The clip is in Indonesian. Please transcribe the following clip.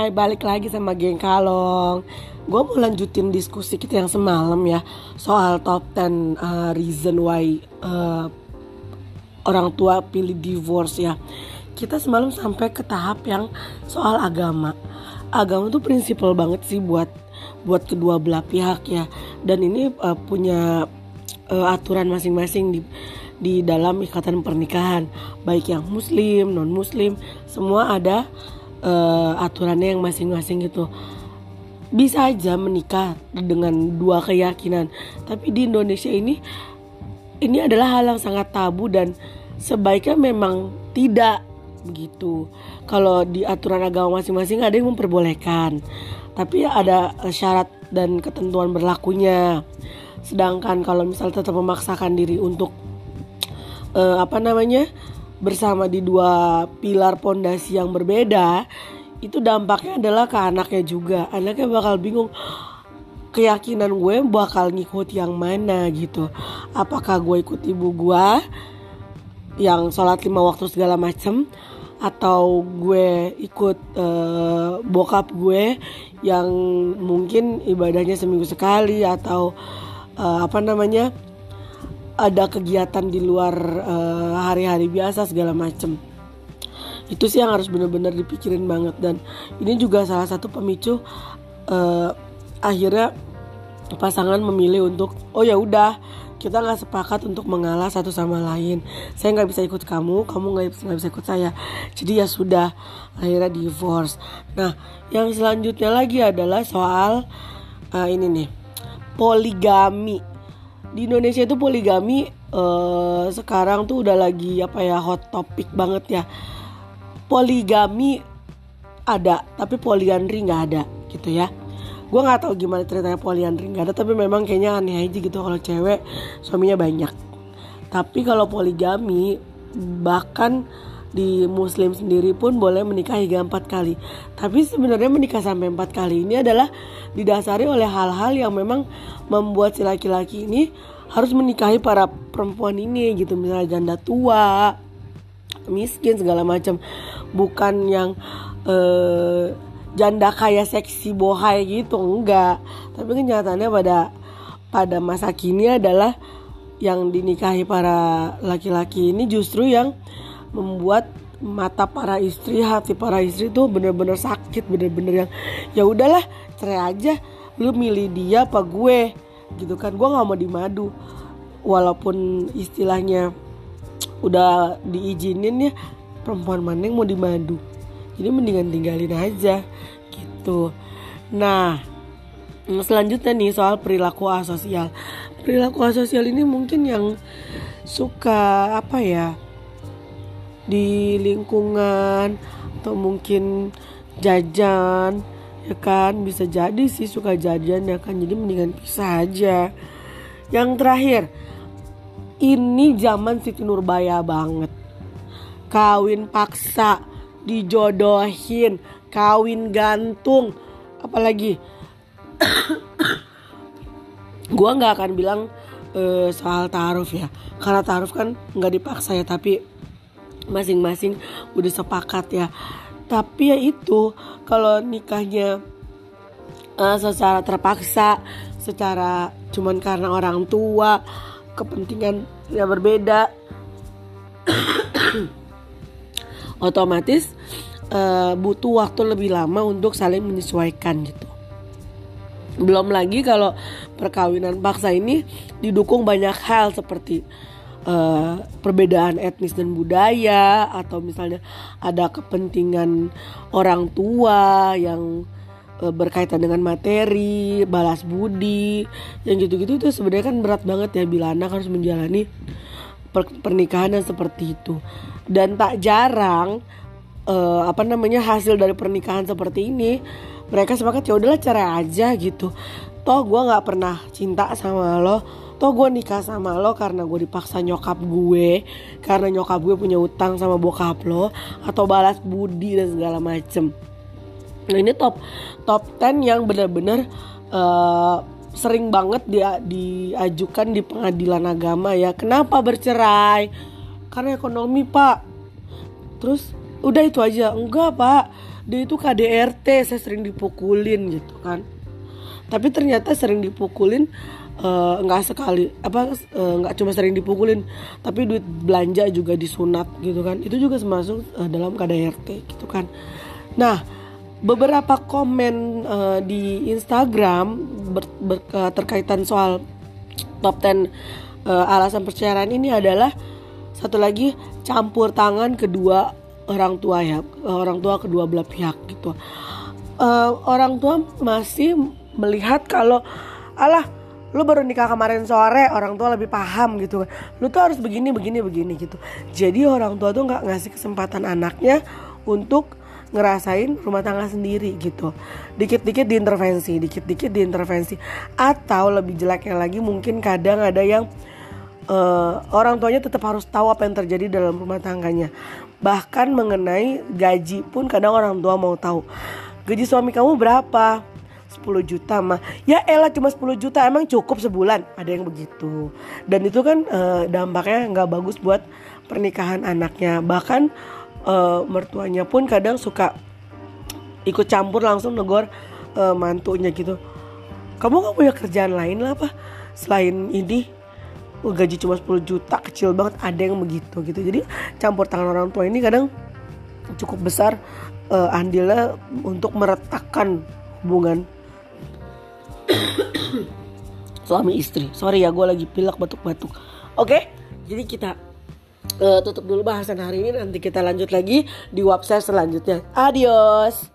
Hai, balik lagi sama geng Kalong. Gue mau lanjutin diskusi kita yang semalam ya soal top 10 uh, reason why uh, orang tua pilih divorce ya. Kita semalam sampai ke tahap yang soal agama. Agama tuh prinsipal banget sih buat buat kedua belah pihak ya. Dan ini uh, punya uh, aturan masing-masing di di dalam ikatan pernikahan, baik yang muslim, non muslim, semua ada uh, aturannya yang masing-masing gitu. Bisa aja menikah dengan dua keyakinan tapi di Indonesia ini ini adalah hal yang sangat tabu dan sebaiknya memang tidak begitu kalau di aturan agama masing-masing ada yang memperbolehkan tapi ada syarat dan ketentuan berlakunya. Sedangkan kalau misal tetap memaksakan diri untuk uh, apa namanya bersama di dua pilar pondasi yang berbeda itu dampaknya adalah ke anaknya juga. Anaknya bakal bingung keyakinan gue bakal ngikut yang mana gitu. Apakah gue ikut ibu gue yang sholat lima waktu segala macem atau gue ikut uh, bokap gue yang mungkin ibadahnya seminggu sekali atau uh, apa namanya ada kegiatan di luar uh, hari-hari biasa segala macem. Itu sih yang harus benar-benar dipikirin banget. Dan ini juga salah satu pemicu uh, akhirnya pasangan memilih untuk oh ya udah kita nggak sepakat untuk mengalah satu sama lain. Saya nggak bisa ikut kamu kamu nggak bisa ikut saya. Jadi ya sudah akhirnya divorce. Nah yang selanjutnya lagi adalah soal uh, ini nih poligami di Indonesia itu poligami uh, sekarang tuh udah lagi apa ya hot topic banget ya. Poligami ada tapi poliandri nggak ada gitu ya. Gue nggak tahu gimana ceritanya poliandri nggak ada tapi memang kayaknya aneh aja gitu kalau cewek suaminya banyak. Tapi kalau poligami bahkan di muslim sendiri pun boleh menikah hingga empat kali. Tapi sebenarnya menikah sampai empat kali ini adalah didasari oleh hal-hal yang memang membuat si laki-laki ini harus menikahi para perempuan ini gitu. Misalnya janda tua miskin segala macam. Bukan yang uh, janda kaya seksi bohai gitu enggak. Tapi kenyataannya pada pada masa kini adalah yang dinikahi para laki-laki ini justru yang membuat mata para istri hati para istri tuh bener-bener sakit bener-bener yang ya udahlah cerai aja. Lu milih dia apa gue? Gitu kan gue nggak mau dimadu. Walaupun istilahnya udah diizinin ya perempuan mana yang mau dimadu? Jadi mendingan tinggalin aja gitu. Nah selanjutnya nih soal perilaku asosial. Perilaku asosial ini mungkin yang suka apa ya di lingkungan atau mungkin jajan ya kan? Bisa jadi sih suka jajan ya kan? Jadi mendingan pisah aja. Yang terakhir ini zaman Siti Nurbaya banget. Kawin paksa dijodohin kawin gantung. Apalagi gua nggak akan bilang uh, soal taaruf ya. Karena taaruf kan nggak dipaksa ya tapi masing-masing udah sepakat ya. Tapi ya itu kalau nikahnya uh, secara terpaksa secara cuman karena orang tua kepentingan yang berbeda. Otomatis uh, butuh waktu lebih lama untuk saling menyesuaikan gitu. Belum lagi kalau perkawinan paksa ini didukung banyak hal seperti uh, perbedaan etnis dan budaya atau misalnya ada kepentingan orang tua yang uh, berkaitan dengan materi, balas budi, yang gitu-gitu itu sebenarnya kan berat banget ya bila anak harus menjalani per pernikahan yang seperti itu. Dan tak jarang uh, apa namanya hasil dari pernikahan seperti ini mereka sepakat ya udahlah cerai aja gitu. Toh gue nggak pernah cinta sama lo Toh gue nikah sama lo karena gue dipaksa nyokap gue Karena nyokap gue punya utang sama bokap lo Atau balas budi dan segala macem. Nah ini top top 10 yang benar-benar uh, sering banget dia diajukan di pengadilan agama ya. Kenapa bercerai? Karena ekonomi pak. Terus udah itu aja. Enggak pak. Dia itu KDRT saya sering dipukulin gitu kan tapi ternyata sering dipukulin eh, nggak uh, sekali apa nggak uh, cuma sering dipukulin tapi duit belanja juga disunat gitu kan. Itu juga termasuk uh, dalam KDRT gitu kan. Nah beberapa komen uh, di Instagram ber, ber, uh, terkaitan soal top 10 uh, alasan perceraian ini adalah satu lagi campur tangan kedua orang tua ya orang tua kedua belah pihak gitu. Uh, orang tua masih melihat kalau Allah lu baru nikah kemarin sore orang tua lebih paham gitu. Lu tuh harus begini begini begini gitu. Jadi orang tua tuh nggak ngasih kesempatan anaknya untuk ngerasain rumah tangga sendiri gitu. Dikit-dikit diintervensi dikit-dikit diintervensi. Atau lebih jeleknya lagi mungkin kadang ada yang uh, orang tuanya tetap harus tahu apa yang terjadi dalam rumah tangganya. Bahkan mengenai gaji pun kadang orang tua mau tahu. Gaji suami kamu berapa 10 juta mah ya elah cuma 10 juta. Emang cukup sebulan? Ada yang begitu. Dan itu kan uh, dampaknya nggak bagus buat pernikahan anaknya. Bahkan uh, mertuanya pun kadang suka ikut campur langsung negor uh, mantunya gitu. Kamu gak punya kerjaan lain lah apa? Selain ini uh, gaji cuma 10 juta kecil banget ada yang begitu gitu. Jadi campur tangan orang tua ini kadang cukup besar uh, andilnya untuk meretakkan hubungan suami istri. Sorry ya, gue lagi pilek batuk-batuk. Oke, jadi kita uh, tutup dulu bahasan hari ini. Nanti kita lanjut lagi di website selanjutnya. Adios.